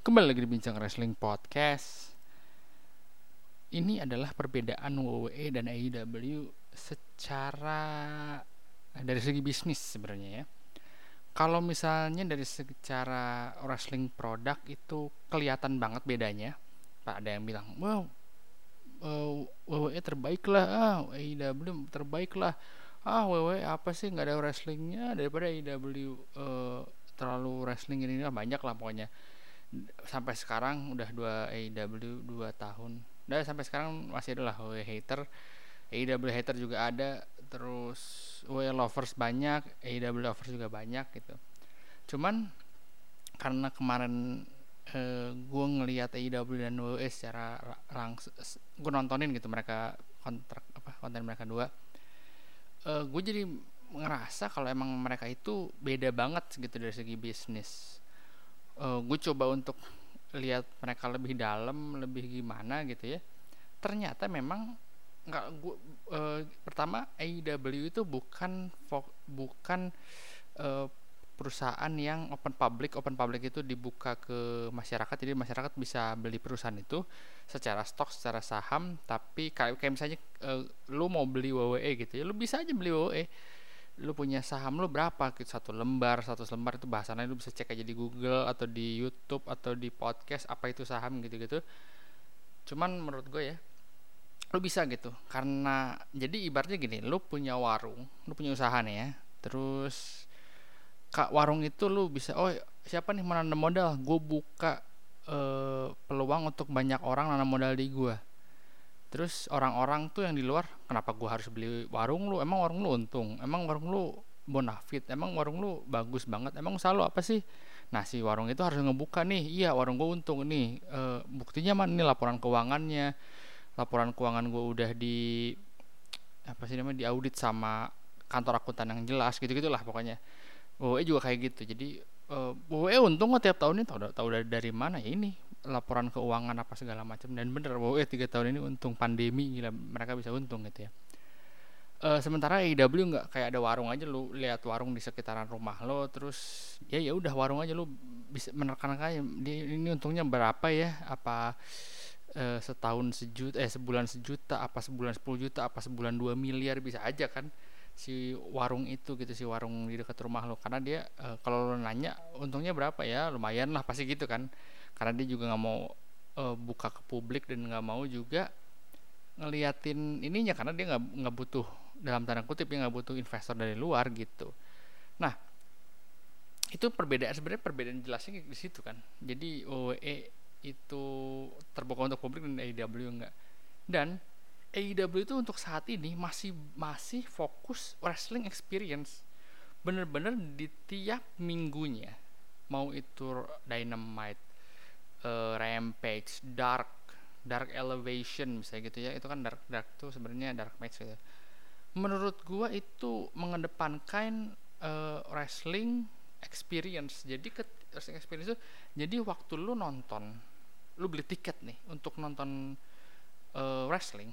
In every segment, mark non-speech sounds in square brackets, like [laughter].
Kembali lagi di Bincang Wrestling Podcast. Ini adalah perbedaan WWE dan AEW secara dari segi bisnis sebenarnya ya. Kalau misalnya dari secara wrestling produk itu kelihatan banget bedanya. Pak ada yang bilang, "Wow, uh, WWE terbaik lah, ah, AEW terbaik lah." Ah, WWE apa sih nggak ada wrestlingnya daripada AEW uh, terlalu wrestling ini lah banyak lah pokoknya sampai sekarang udah dua AEW dua tahun. Dan sampai sekarang masih ada lah hater. AEW hater juga ada terus WWE lovers banyak AEW lovers juga banyak gitu. Cuman karena kemarin eh, gue ngelihat AEW dan WWE secara langsung gue nontonin gitu mereka kontrak apa konten mereka dua eh, gue jadi ngerasa kalau emang mereka itu beda banget gitu dari segi bisnis uh, gue coba untuk lihat mereka lebih dalam lebih gimana gitu ya. Ternyata memang nggak gue uh, pertama AEW itu bukan bukan uh, perusahaan yang open public. Open public itu dibuka ke masyarakat jadi masyarakat bisa beli perusahaan itu secara stok secara saham. Tapi kayak kayak misalnya uh, lu mau beli WWE gitu ya lu bisa aja beli WWE lu punya saham lu berapa gitu? Satu lembar satu lembar itu bahasanya lu bisa cek aja di Google atau di YouTube atau di podcast apa itu saham gitu-gitu. Cuman menurut gue ya lu bisa gitu. Karena jadi ibaratnya gini lu punya warung lu punya usaha nih ya. Terus kak warung itu lu bisa oh siapa nih mau nanam modal? Gue buka uh, peluang untuk banyak orang nanam modal di gue terus orang-orang tuh yang di luar kenapa gua harus beli warung lu? Emang warung lu untung? Emang warung lu bonafit? Emang warung lu bagus banget? Emang selalu apa sih? Nah si warung itu harus ngebuka nih iya warung gua untung nih. E, buktinya mana nih laporan keuangannya? Laporan keuangan gua udah di apa sih namanya diaudit sama kantor akuntan yang jelas gitu gitulah pokoknya WWE juga kayak gitu. Jadi uh, WWE untung kok tiap tahun ini tahu tahu dari, dari mana ya ini laporan keuangan apa segala macam. Dan bener wow ya tiga tahun ini untung pandemi gila mereka bisa untung gitu ya. Uh, sementara AEW nggak kayak ada warung aja lu lihat warung di sekitaran rumah lo terus ya ya udah warung aja lu bisa menerkan kayak ini untungnya berapa ya? Apa uh, setahun sejuta eh sebulan sejuta apa sebulan sepuluh juta apa sebulan dua miliar bisa aja kan si warung itu gitu si warung di dekat rumah lo. Karena dia uh, kalau lo nanya untungnya berapa ya? Lumayan lah pasti gitu kan karena dia juga nggak mau uh, buka ke publik dan nggak mau juga ngeliatin ininya karena dia nggak nggak butuh dalam tanda kutip ya nggak butuh investor dari luar gitu. Nah itu perbedaan sebenarnya perbedaan jelasnya di situ kan. Jadi OWE itu terbuka untuk publik dan AEW enggak dan AEW itu untuk saat ini masih masih fokus wrestling experience. Bener-bener di tiap minggunya mau itu Dynamite uh, Rampage, Dark, Dark Elevation misalnya gitu ya. Itu kan Dark Dark tuh sebenarnya Dark Match gitu. Menurut gua itu mengedepankan uh, wrestling experience. Jadi ke wrestling experience itu jadi waktu lu nonton, lu beli tiket nih untuk nonton uh, wrestling,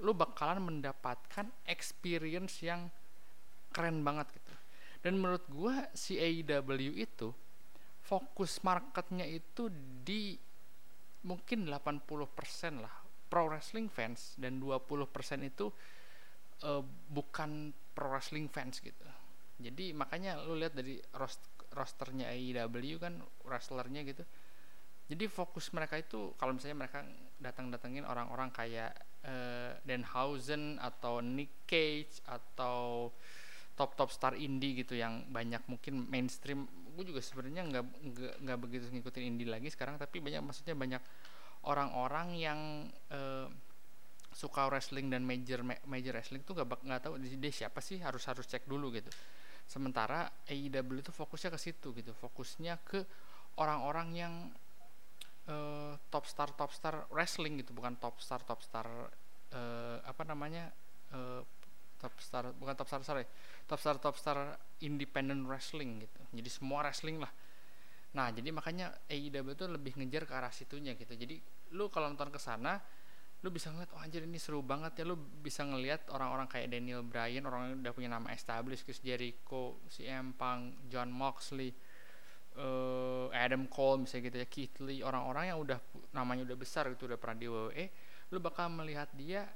lu bakalan mendapatkan experience yang keren banget gitu. Dan menurut gua si AEW itu fokus marketnya itu di mungkin 80% lah pro wrestling fans dan 20% itu uh, bukan pro wrestling fans gitu. Jadi makanya lu lihat dari rost rosternya AEW kan wrestlernya gitu. Jadi fokus mereka itu kalau misalnya mereka datang-datengin orang-orang kayak uh, Denhausen atau Nick Cage atau top top star indie gitu yang banyak mungkin mainstream gue juga sebenarnya nggak nggak begitu ngikutin indie lagi sekarang tapi banyak maksudnya banyak orang-orang yang uh, suka wrestling dan major major wrestling tuh nggak nggak tahu dia siapa sih harus harus cek dulu gitu. Sementara AEW itu fokusnya ke situ gitu fokusnya ke orang-orang yang uh, top star top star wrestling gitu bukan top star top star uh, apa namanya uh, top star bukan top star sorry. Top star top star independent wrestling gitu. Jadi semua wrestling lah. Nah jadi makanya AEW itu lebih ngejar ke arah situnya gitu. Jadi lu kalau nonton ke sana lu bisa ngeliat oh anjir ini seru banget ya. Lu bisa ngeliat orang-orang kayak Daniel Bryan orang yang udah punya nama established Chris Jericho si Empang John Moxley uh, Adam Cole misalnya gitu ya Keith Lee orang-orang yang udah namanya udah besar gitu udah pernah di WWE lu bakal melihat dia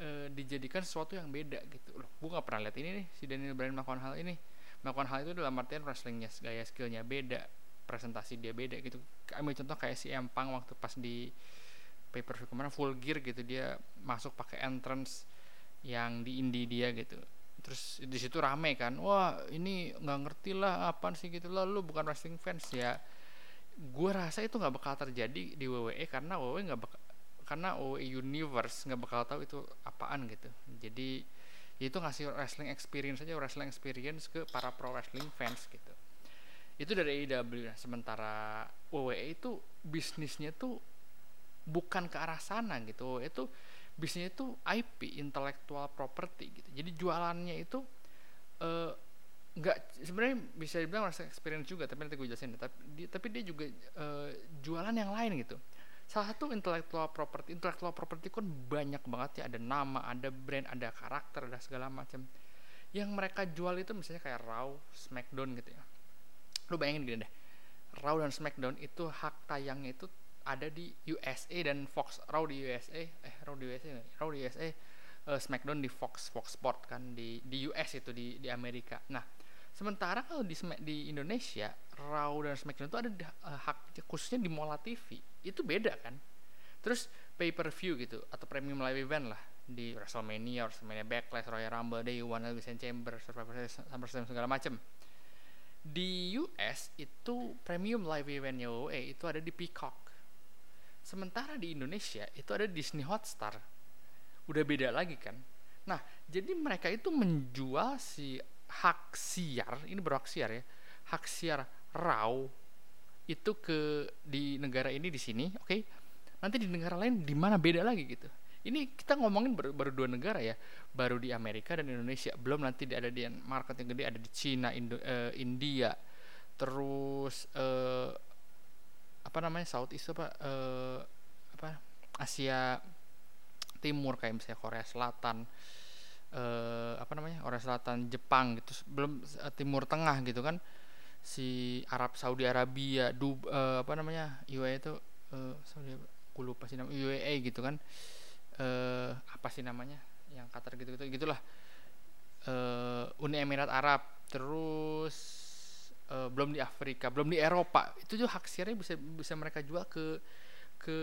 uh, dijadikan sesuatu yang beda gitu. Loh gue gak pernah lihat ini nih si Daniel Bryan melakukan hal ini. Melakukan hal itu dalam artian wrestlingnya gaya skillnya beda presentasi dia beda gitu. Ambil contoh kayak si Empang waktu pas di pay per view kemarin full gear gitu dia masuk pakai entrance yang di indie dia gitu. Terus di situ rame kan wah ini nggak ngerti lah apa sih gitu lah lu bukan wrestling fans ya. Gue rasa itu nggak bakal terjadi di WWE karena WWE nggak bakal karena WWE Universe nggak bakal tahu itu apaan gitu. Jadi itu ngasih wrestling experience aja wrestling experience ke para pro wrestling fans gitu. Itu dari AEW nah, sementara WWE itu bisnisnya tuh bukan ke arah sana gitu. Itu bisnisnya itu IP intellectual property gitu. Jadi jualannya itu uh, nggak sebenarnya bisa dibilang rasa experience juga tapi nanti gue jelasin tapi dia, tapi dia juga uh, jualan yang lain gitu salah satu intellectual property intellectual property kan banyak banget ya. Ada nama ada brand ada karakter ada segala macam. Yang mereka jual itu misalnya kayak Raw Smackdown gitu ya. Lu bayangin gini deh. Raw dan Smackdown itu hak tayangnya itu ada di USA dan Fox Raw di USA eh Raw di USA Raw di USA uh, eh, Smackdown di Fox Fox Sport kan di di US itu di di Amerika. Nah sementara kalau di di Indonesia Raw dan Smackdown itu ada uh, hak khususnya di Mola TV itu beda kan? Terus pay per view gitu atau premium live event lah. Di WrestleMania, WrestleMania Backlash, Royal Rumble, Day One, Elimination Chamber, Survivor Series, SummerSlam segala macam di US itu premium live eventnya WWE itu ada di Peacock. Sementara di Indonesia itu ada Disney Hotstar. Udah beda lagi kan? Nah jadi mereka itu menjual si hak siar ini berhak siar ya. Hak siar raw itu ke di negara ini di sini oke? Okay? nanti di negara lain di mana beda lagi gitu. Ini kita ngomongin baru, baru dua negara ya baru di Amerika dan Indonesia. Belum nanti ada di market yang gede ada di Cina Indo, uh, India terus uh, apa namanya Southeast apa uh, apa Asia Timur kayak misalnya Korea Selatan uh, apa namanya Korea Selatan Jepang gitu belum uh, Timur Tengah gitu kan. Si Arab Saudi Arabia du, uh, apa namanya UAE itu uh, Saudi aku lupa sih namanya UAE gitu kan. Uh, apa sih namanya yang Qatar gitu gitu gitulah. Uh, Uni Emirat Arab terus uh, belum di Afrika belum di Eropa. Itu juga hak siarnya bisa bisa mereka jual ke ke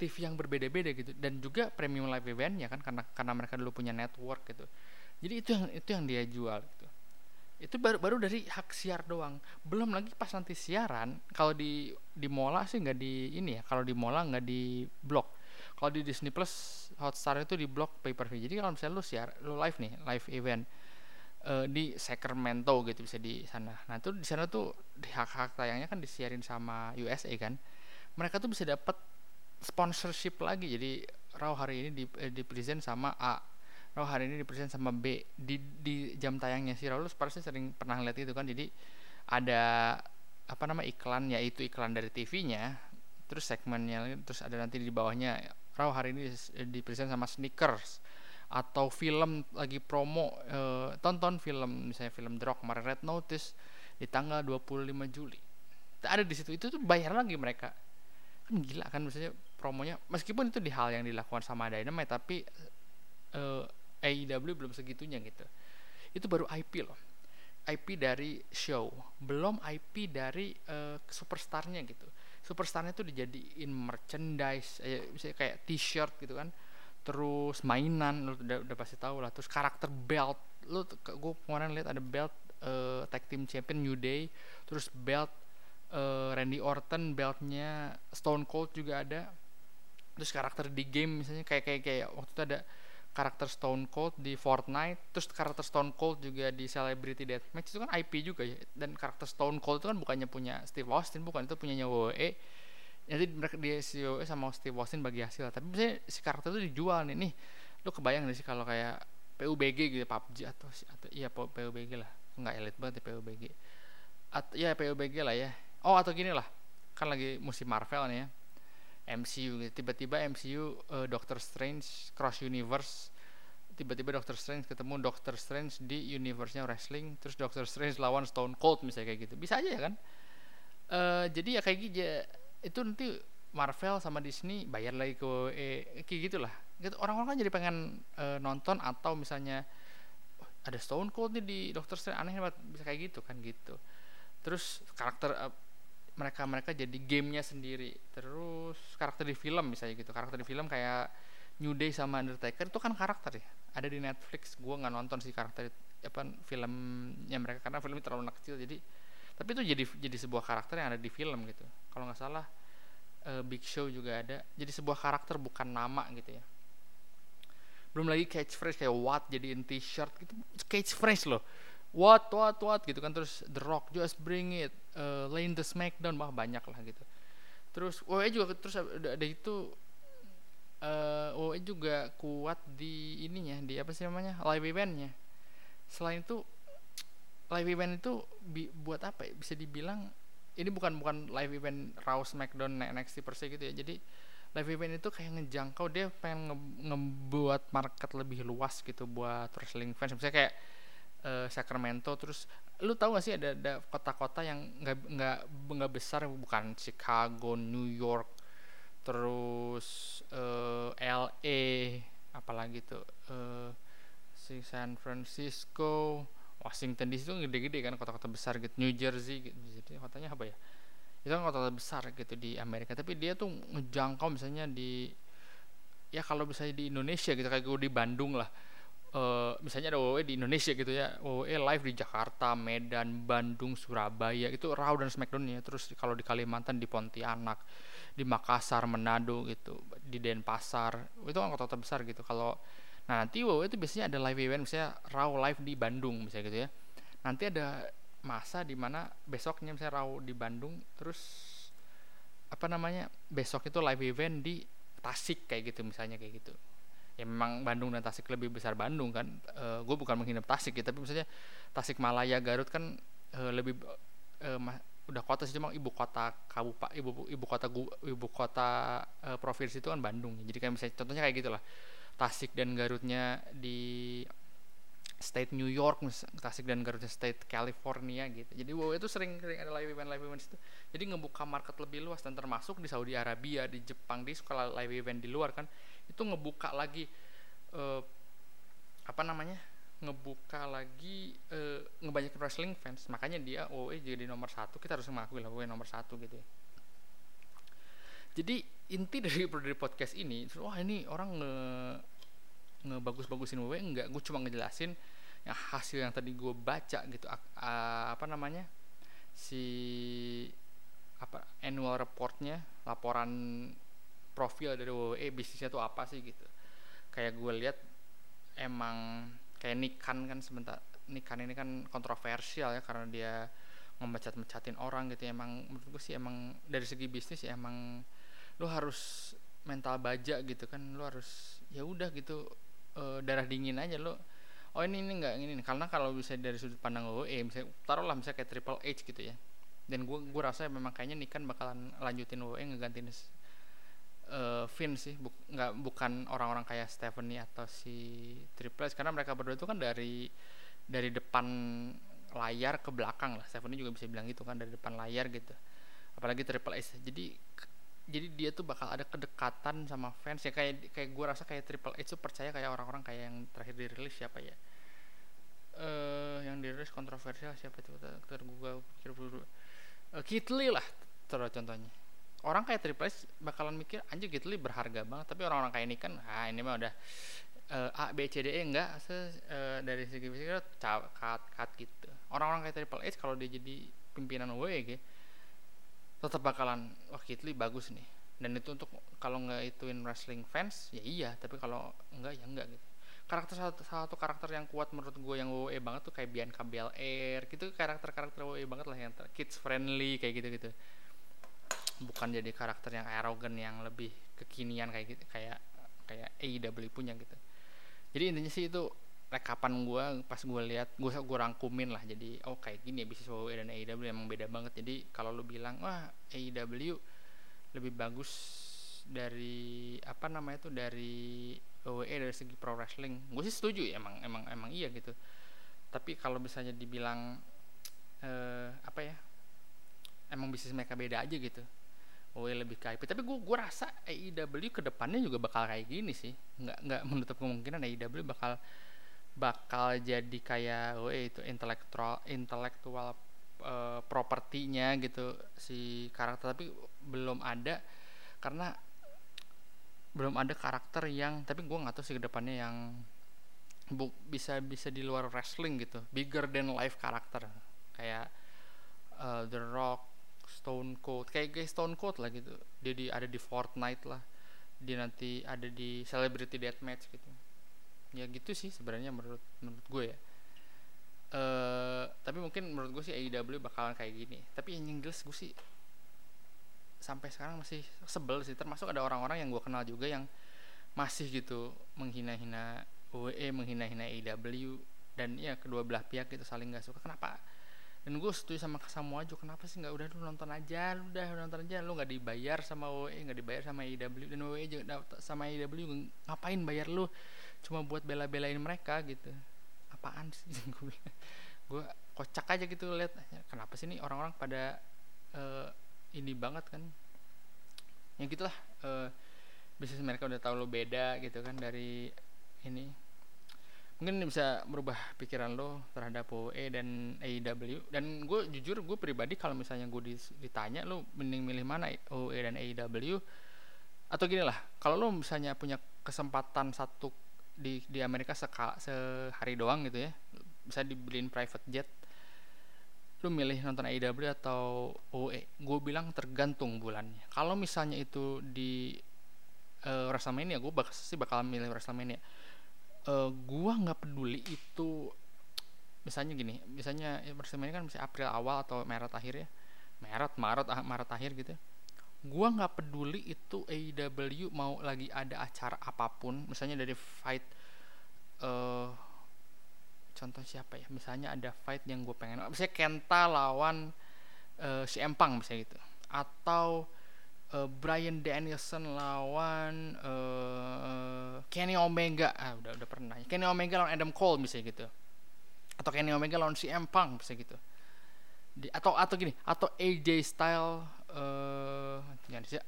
TV yang berbeda-beda gitu. Dan juga premium live event ya kan karena karena mereka dulu punya network gitu. Jadi itu yang itu yang dia jual gitu. Itu baru baru dari hak siar doang. Belum lagi pas nanti siaran kalau di di Mola sih nggak di ini ya kalau di Mola nggak di blok. Kalau di Disney Plus Hotstar itu di blok pay per view jadi kalau misalnya lu siar lu live nih live event uh, di Sacramento gitu bisa di sana. Nah itu di sana tuh di hak hak tayangnya kan disiarin sama USA kan. Mereka tuh bisa dapat sponsorship lagi. Jadi Raw hari ini di eh, di present sama A. Raw hari ini di present sama B. Di di jam tayangnya si Raw lu pasti sering pernah lihat itu kan. Jadi ada apa nama iklan yaitu iklan dari TV-nya terus segmennya terus ada nanti di bawahnya. Raw hari ini di present sama sneakers atau film lagi promo e, tonton film. Misalnya film The Rock kemarin Red Notice di tanggal 25 Juli. Ada di situ. Itu tuh bayar lagi mereka. Kan gila kan misalnya promonya meskipun itu di hal yang dilakukan sama Dynamite tapi uh, eh, AEW belum segitunya gitu. Itu baru IP loh. IP dari show. Belum IP dari uh, superstarnya gitu. Superstarnya itu dijadiin merchandise eh, misalnya kayak t-shirt gitu kan. Terus mainan lu udah, udah pasti tahu lah. Terus karakter belt lu gue kemarin lihat ada belt uh, tag team champion New Day. Terus belt uh, Randy Orton beltnya Stone Cold juga ada terus karakter di game misalnya kayak kayak kayak waktu itu ada karakter Stone Cold di Fortnite terus karakter Stone Cold juga di Celebrity Deathmatch itu kan IP juga ya dan karakter Stone Cold itu kan bukannya punya Steve Austin bukan itu punyanya WWE jadi mereka dia si WWE sama Steve Austin bagi hasil tapi misalnya si karakter itu dijual nih nih lu kebayang gak sih kalau kayak PUBG gitu PUBG atau atau iya PUBG lah nggak elit banget ya PUBG atau ya PUBG lah ya. Oh atau gini lah kan lagi musim Marvel nih ya MCU gitu. Tiba-tiba MCU uh, eh, Doctor Strange cross universe. Tiba-tiba Doctor Strange ketemu Doctor Strange di universe-nya wrestling terus Doctor Strange lawan Stone Cold misalnya kayak gitu. Bisa aja ya kan? Uh, jadi ya kayak gitu itu nanti Marvel sama Disney bayar lagi ke WWE kayak gitulah. Gitu orang-orang kan jadi pengen uh, nonton atau misalnya oh, ada Stone Cold nih di Doctor Strange. Aneh banget bisa kayak gitu kan gitu. Terus karakter uh, mereka mereka jadi gamenya sendiri. Terus karakter di film misalnya gitu. Karakter di film kayak New Day sama Undertaker itu kan karakter ya. Ada di Netflix. Gue nggak nonton sih karakter apa filmnya mereka karena filmnya terlalu anak kecil. Jadi tapi itu jadi jadi sebuah karakter yang ada di film gitu. Kalau nggak salah uh, Big Show juga ada. Jadi sebuah karakter bukan nama gitu ya. Belum lagi catchphrase kayak what jadiin t-shirt gitu. Catchphrase loh what what what gitu kan. Terus The Rock just bring it. Uh, lane the Smackdown wah banyak lah gitu. Terus WWE juga terus ada, ada itu uh, WWE juga kuat di ininya di apa sih namanya live eventnya. Selain itu live event itu bi buat apa ya? Bisa dibilang ini bukan bukan live event Raw SmackDown NXT per se gitu ya. Jadi live event itu kayak ngejangkau dia pengen nge ngebuat market lebih luas gitu buat wrestling fans. Misalnya kayak uh, Sacramento terus lu tahu gak sih ada ada kota-kota yang nggak nggak nggak besar bukan Chicago New York terus uh, eh, LA apalagi tuh uh, si San Francisco Washington DC itu gede-gede kan kota-kota besar gitu New Jersey gitu jadi kotanya apa ya? Itu kan kota besar gitu di Amerika tapi dia tuh ngejangkau misalnya di ya kalau misalnya di Indonesia gitu kayak gue di Bandung lah uh, misalnya ada WWE di Indonesia gitu ya WWE live di Jakarta Medan Bandung Surabaya itu Raw dan Smackdown ya. Terus kalau di Kalimantan di Pontianak di Makassar Manado gitu di Denpasar itu kan kota-kota besar gitu. Kalau nah nanti WWE itu biasanya ada live event misalnya Raw live di Bandung misalnya gitu ya. Nanti ada masa di mana besoknya misalnya raw di Bandung terus apa namanya besok itu live event di Tasik kayak gitu misalnya kayak gitu ya memang Bandung dan Tasik lebih besar Bandung kan e, eh, gue bukan menghina Tasik ya tapi misalnya Tasik Malaya Garut kan e, lebih e, udah kota sih cuma ibu kota kabupaten ibu ibu kota gu, ibu kota e, provinsi itu kan Bandung jadi kayak misalnya contohnya kayak gitulah Tasik dan Garutnya di state New York, Tasik dan Garut State California gitu. Jadi wow itu sering sering ada live event live event itu. Jadi ngebuka market lebih luas dan termasuk di Saudi Arabia, di Jepang, di sekolah live event di luar kan itu ngebuka lagi uh, apa namanya? ngebuka lagi uh, ngebanyakin wrestling fans. Makanya dia WWE jadi nomor satu. Kita harus mengakui lah WWE nomor satu gitu ya. Jadi inti [laughs] dari dari podcast ini wah ini orang nge ngebagus-bagusin WWE enggak gue cuma ngejelasin yang hasil yang tadi gue baca gitu. Uh, apa namanya? Si apa annual reportnya laporan profil dari WWE bisnisnya tuh apa sih gitu. Kayak gue lihat emang kayak Nikan kan sebentar Nikan ini kan kontroversial ya karena dia memecat-mecatin orang gitu ya. emang menurut gue sih emang dari segi bisnis ya emang lu harus mental baja gitu kan lu harus ya udah gitu uh, darah dingin aja lo oh ini ini enggak ini karena kalau bisa dari sudut pandang WWE misalnya taruhlah misalnya kayak Triple H gitu ya. Dan gue gue rasa memang kayaknya nih kan bakalan lanjutin WWE ngegantiin uh, Finn sih Buk, nggak bukan orang-orang kayak Stephanie atau si Triple H karena mereka berdua itu kan dari dari depan layar ke belakang lah. Stephanie juga bisa bilang gitu kan dari depan layar gitu. Apalagi Triple H. Jadi jadi dia tuh bakal ada kedekatan sama fans ya. Kayak kayak gue rasa kayak Triple H tuh percaya kayak orang-orang kayak yang terakhir dirilis siapa ya? Eh uh, yang dirilis kontroversial siapa itu? Ter gue pikir dulu. Uh, Kitli lah terus contohnya orang kayak Triple H bakalan mikir anjir Kitli berharga banget. Tapi orang-orang kayak ini kan ah ini mah udah uh, A B C D E enggak. Se, uh, dari segi fisik cut cut gitu. Orang-orang kayak Triple H kalau dia jadi pimpinan WWE gitu tetap bakalan wah Kitli bagus nih. Dan itu untuk kalau nggak ituin wrestling fans ya iya. Tapi kalau enggak ya enggak gitu. Karakter satu, satu karakter yang kuat menurut gue yang WWE banget tuh kayak Bianca Belair gitu. Karakter karakter WWE banget lah yang kids friendly kayak gitu gitu bukan jadi karakter yang arrogant yang lebih kekinian kayak gitu kayak kayak AEW punya gitu. Jadi intinya sih itu rekapan gue pas gue lihat gue gue rangkumin lah. Jadi oh kayak gini ya bisnis WWE dan AEW emang beda banget. Jadi kalau lu bilang wah AEW lebih bagus dari apa namanya itu dari WWE dari segi pro wrestling gue sih setuju ya emang emang emang iya gitu. Tapi kalau misalnya dibilang eh, apa ya emang bisnis mereka beda aja gitu WWE lebih ke tapi gue gue rasa AEW ke depannya juga bakal kayak gini sih. Nggak nggak menutup kemungkinan AEW bakal bakal jadi kayak WWE itu intelektual intelektual uh, propertinya gitu si karakter. Tapi belum ada karena belum ada karakter yang tapi gue nggak tahu sih ke depannya yang bu, bisa bisa di luar wrestling gitu. Bigger than life karakter. Kayak uh, The Rock Stone Cold. Kayak kayak Stone Cold lah gitu. Dia di ada di Fortnite lah. Dia nanti ada di Celebrity Deathmatch gitu. Ya gitu sih sebenarnya menurut menurut gue ya. Uh, tapi mungkin menurut gue sih AEW bakalan kayak gini. Tapi yang jelas gue sih sampai sekarang masih sebel sih. Termasuk ada orang-orang yang gue kenal juga yang masih gitu menghina-hina WWE menghina-hina AEW dan ya kedua belah pihak gitu saling gak suka. Kenapa dan gue setuju sama Samoa aja kenapa sih nggak udah lu nonton aja? Lu udah nonton aja lu nggak dibayar sama WWE nggak dibayar sama IW dan juga sama IW ngapain bayar lu cuma buat bela-belain mereka gitu? Apaan sih? [laughs] Gue gue kocak aja gitu lihat kenapa sih nih orang-orang pada uh, ini banget kan? Ya gitulah uh, bisnis mereka udah tahu lo beda gitu kan dari mungkin bisa merubah pikiran lo terhadap OE dan AEW dan gue jujur gue pribadi kalau misalnya gue ditanya lo mending milih mana OE dan AEW atau gini lah kalau lo misalnya punya kesempatan satu di di Amerika seka, sehari doang gitu ya bisa dibeliin private jet lo milih nonton AEW atau OE gue bilang tergantung bulannya. Kalau misalnya itu di uh, WrestleMania gue bakal sih bakal milih WrestleMania uh, gua nggak peduli itu misalnya gini misalnya ya, ini kan masih April awal atau Maret akhir ya Maret Maret ah, Maret akhir gitu ya. gua nggak peduli itu AEW mau lagi ada acara apa pun misalnya dari fight uh, contoh siapa ya misalnya ada fight yang gue pengen misalnya Kenta lawan uh, si Empang misalnya gitu atau uh, Brian Danielson lawan uh, Kenny Omega. Ah udah udah pernah. Kenny Omega lawan Adam Cole misalnya gitu. Atau Kenny Omega lawan CM Punk bisa gitu. Di, atau atau gini atau AJ Style uh,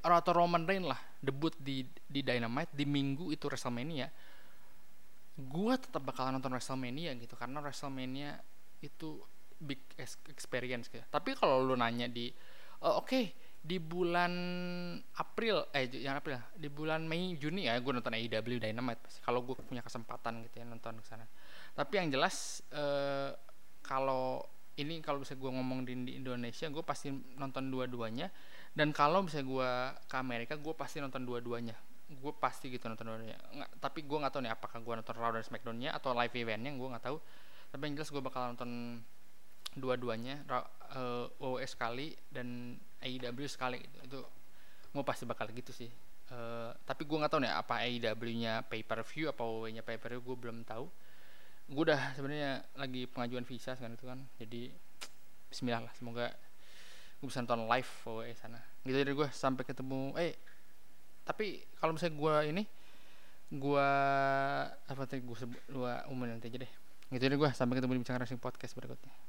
atau Roman Reigns lah. Debut di di Dynamite di minggu itu WrestleMania. Gua tetap bakalan nonton WrestleMania gitu karena WrestleMania itu big experience gitu. Tapi kalau lu nanya di oh, oke okay, di bulan April eh yang April di bulan Mei Juni ya gue nonton AEW Dynamite kalau gue punya kesempatan gitu ya nonton ke sana. Tapi yang jelas eh, kalau ini kalau bisa gue ngomong di, di Indonesia gue pasti nonton dua-duanya. Dan kalau bisa gue ke Amerika gue pasti nonton dua-duanya. Gue pasti gitu nonton dua-duanya. Nggak, tapi gue nggak tahu nih apakah gue nonton Raw dan Smackdownnya atau live eventnya gue nggak tahu. Tapi yang jelas gue bakal nonton dua-duanya uh, WWE sekali dan AEW sekali gitu. itu mau pasti bakal gitu sih. Uh, tapi gue nggak tahu nih apa AEW-nya pay per view apa WWE-nya pay per view gue belum tahu. Gue udah sebenarnya lagi pengajuan visa sekarang itu kan jadi Bismillah lah semoga gue bisa nonton live WWE sana. Gitu dari gue sampai ketemu eh tapi kalau misalnya gue ini gue apa tadi gue sebut gue umum nanti aja deh. Gitu deh gue sampai ketemu di bincang racing podcast berikutnya